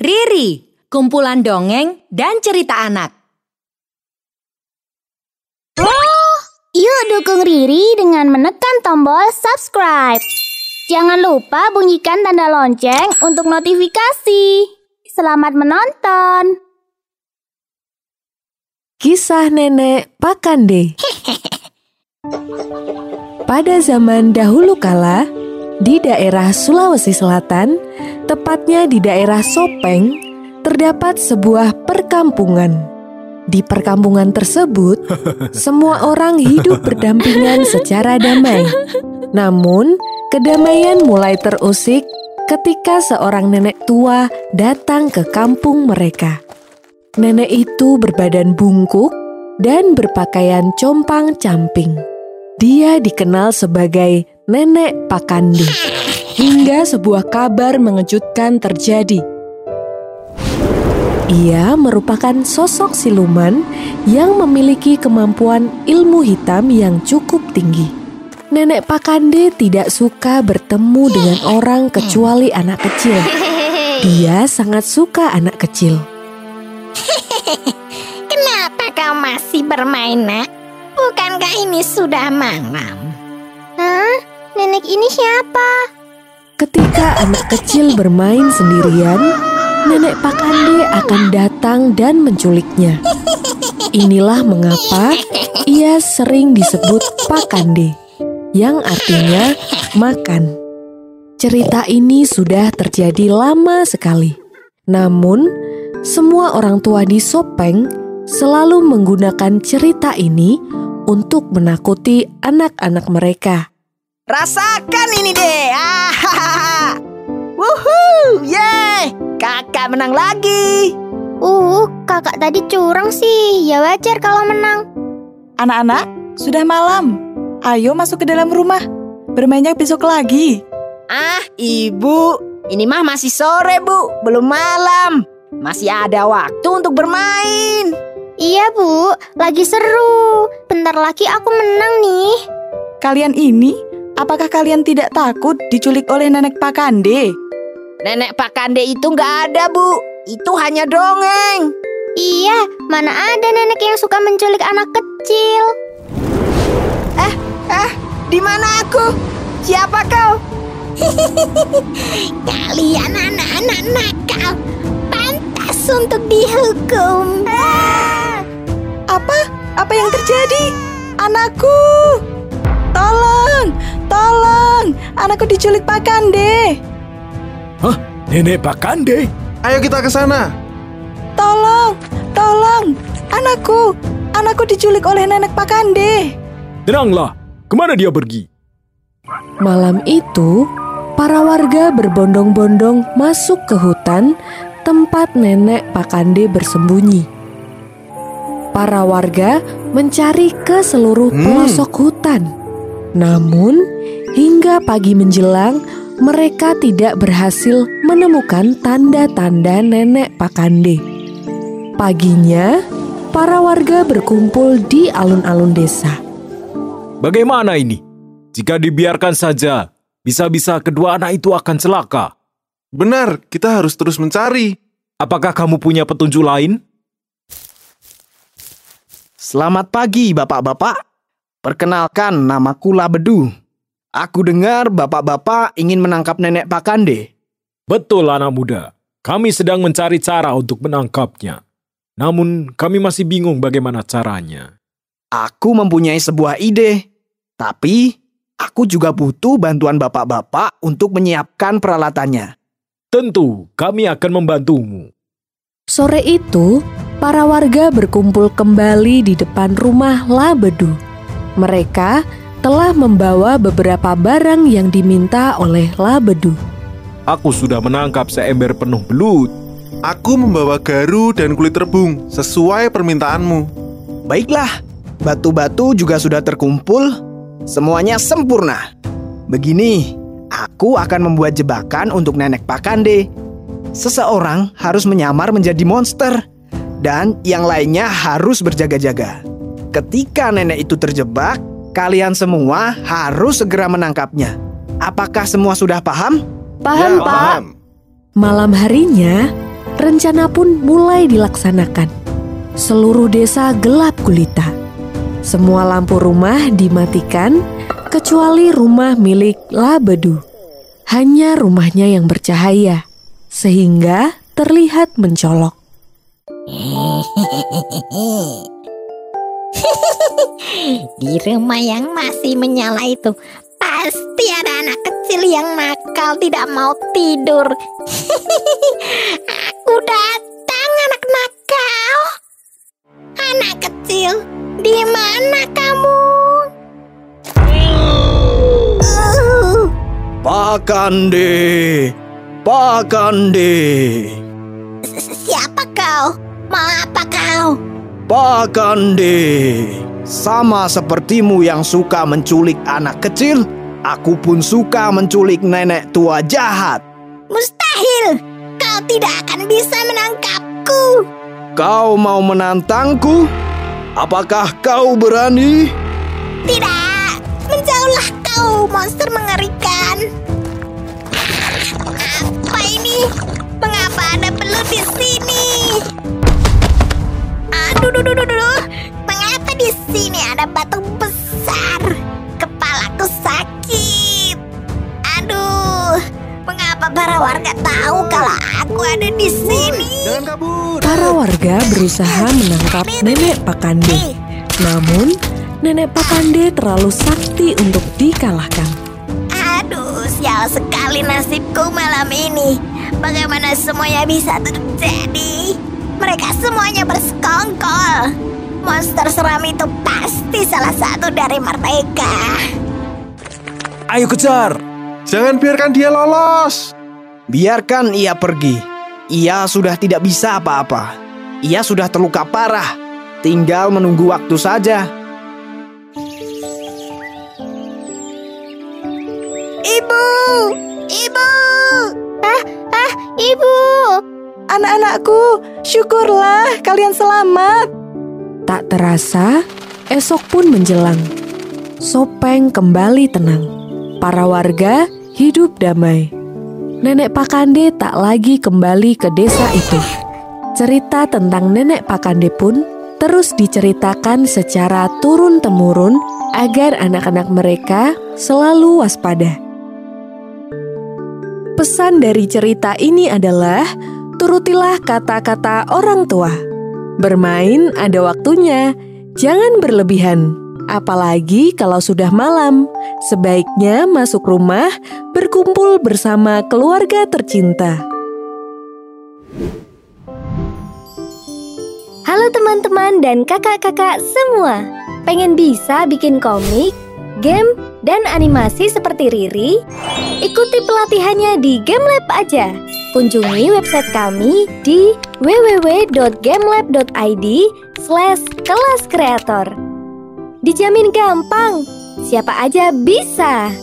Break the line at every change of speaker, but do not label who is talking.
Riri, kumpulan dongeng dan cerita anak.
Yuk dukung Riri dengan menekan tombol subscribe. Jangan lupa bunyikan tanda lonceng untuk notifikasi. Selamat menonton.
Kisah Nenek Pakande Pada zaman dahulu kala, di daerah Sulawesi Selatan, tepatnya di daerah Sopeng, terdapat sebuah perkampungan. Di perkampungan tersebut, semua orang hidup berdampingan secara damai. Namun, kedamaian mulai terusik ketika seorang nenek tua datang ke kampung mereka. Nenek itu berbadan bungkuk dan berpakaian compang-camping. Dia dikenal sebagai Nenek Pakande. Hingga sebuah kabar mengejutkan terjadi. Ia merupakan sosok siluman yang memiliki kemampuan ilmu hitam yang cukup tinggi. Nenek Pakande tidak suka bertemu dengan orang kecuali anak kecil. Dia sangat suka anak kecil.
Kenapa kau masih bermain, nak? Bukankah ini sudah malam?
Hah? Nenek ini siapa?
Ketika anak kecil bermain sendirian, Nenek Pakande akan datang dan menculiknya. Inilah mengapa ia sering disebut Pakande, yang artinya makan. Cerita ini sudah terjadi lama sekali. Namun, semua orang tua di Sopeng selalu menggunakan cerita ini untuk menakuti anak-anak mereka.
Rasakan ini deh. Ah, Wuhu, yeay, kakak menang lagi.
Uh, kakak tadi curang sih. Ya wajar kalau menang.
Anak-anak, sudah malam. Ayo masuk ke dalam rumah. Bermainnya besok lagi.
Ah, ibu, ini mah masih sore bu, belum malam. Masih ada waktu untuk bermain.
Iya bu, lagi seru. Bentar lagi aku menang nih.
Kalian ini, apakah kalian tidak takut diculik oleh nenek Pakande?
Nenek Pakande itu nggak ada bu, itu hanya dongeng.
Iya, mana ada nenek yang suka menculik anak kecil.
Eh, eh, di mana aku? Siapa kau?
Kalian anak-anak nakal, pantas untuk dihukum.
Apa? Apa yang terjadi? Anakku! Tolong! Anakku diculik Pakande!
Hah? Nenek Pakande?
Ayo kita ke sana.
Tolong! Tolong! Anakku! Anakku diculik oleh nenek Pakande!
Tenanglah, ke mana dia pergi?
Malam itu, para warga berbondong-bondong masuk ke hutan tempat nenek Pakande bersembunyi. Para warga mencari ke seluruh
Hmm.
pelosok hutan. Namun, hingga pagi menjelang, mereka tidak berhasil menemukan tanda-tanda nenek Pakande. Paginya, para warga berkumpul di alun-alun desa.
Bagaimana ini? Jika dibiarkan saja, bisa-bisa kedua anak itu akan celaka.
Benar, kita harus terus mencari.
Apakah kamu punya petunjuk lain?
Selamat pagi, bapak-bapak. Perkenalkan, namaku Labedu. Aku dengar bapak-bapak ingin menangkap nenek Pakande.
Betul anak muda, kami sedang mencari cara untuk menangkapnya. Namun kami masih bingung bagaimana caranya.
Aku mempunyai sebuah ide, tapi aku juga butuh bantuan bapak-bapak untuk menyiapkan peralatannya.
Tentu, kami akan membantumu.
Sore itu, para warga berkumpul kembali di depan rumah Labedu. Mereka telah membawa beberapa barang yang diminta oleh Labedu.
Aku sudah menangkap seember penuh belut.
Aku membawa garu dan kulit rebung sesuai permintaanmu.
Baiklah, batu-batu juga sudah terkumpul, semuanya sempurna. Begini, aku akan membuat jebakan untuk nenek Pakande. Seseorang harus menyamar menjadi monster, dan yang lainnya harus berjaga-jaga. Ketika nenek itu terjebak, kalian semua harus segera menangkapnya. Apakah semua sudah paham?
Paham,
Ya,
Pak.
Malam harinya, Rencana pun mulai dilaksanakan. Seluruh desa gelap gulita. Semua lampu rumah dimatikan kecuali rumah milik Labedu. Hanya rumahnya yang bercahaya, sehingga terlihat mencolok.
Di rumah yang masih menyala itu pasti ada anak kecil yang nakal tidak mau tidur. Aku datang anak nakal. Anak kecil, di mana kamu? Uh,
Pak Pak Kande. Sama sepertimu yang suka menculik anak kecil, aku pun suka menculik nenek tua jahat.
Mustahil, kau tidak akan bisa menangkapku.
Kau mau menantangku? Apakah kau berani?
Tidak, menjauhlah kau, monster mengerikan. Apa ini? Mengapa ada belut di sini? Aduh, duh, duh, duh, duh. Mengapa di sini ada batu besar? Kepalaku sakit. Aduh, mengapa para warga tahu kalau aku ada di sini?
Jangan kabur.
Para warga berusaha menangkap nenek Pakande. Namun, nenek Pakande terlalu sakti untuk dikalahkan.
Aduh, sial sekali nasibku malam ini. Bagaimana semuanya bisa terjadi? Mereka semuanya bersekongkol. Monster seram itu pasti salah satu dari mereka.
Ayo kejar!
Jangan biarkan dia lolos.
Biarkan ia pergi. Ia sudah tidak bisa apa-apa. Ia sudah terluka parah. Tinggal menunggu waktu saja.
Ibu! Ibu!
Ah, ibu!
Anak-anakku, syukurlah kalian selamat.
Tak terasa, esok pun menjelang. Sopeng kembali tenang. Para warga hidup damai. Nenek Pakande tak lagi kembali ke desa itu. Cerita tentang Nenek Pakande pun terus diceritakan secara turun-temurun agar anak-anak mereka selalu waspada. Pesan dari cerita ini adalah turutilah kata-kata orang tua. Bermain ada waktunya, jangan berlebihan. Apalagi kalau sudah malam, sebaiknya masuk rumah berkumpul bersama keluarga tercinta.
Halo teman-teman dan kakak-kakak semua. Pengen bisa bikin komik, game, dan animasi seperti Riri? Ikuti pelatihannya di GameLab aja. Kunjungi website kami di www.gamelab.id slash kelas kreator. Dijamin gampang, siapa aja bisa.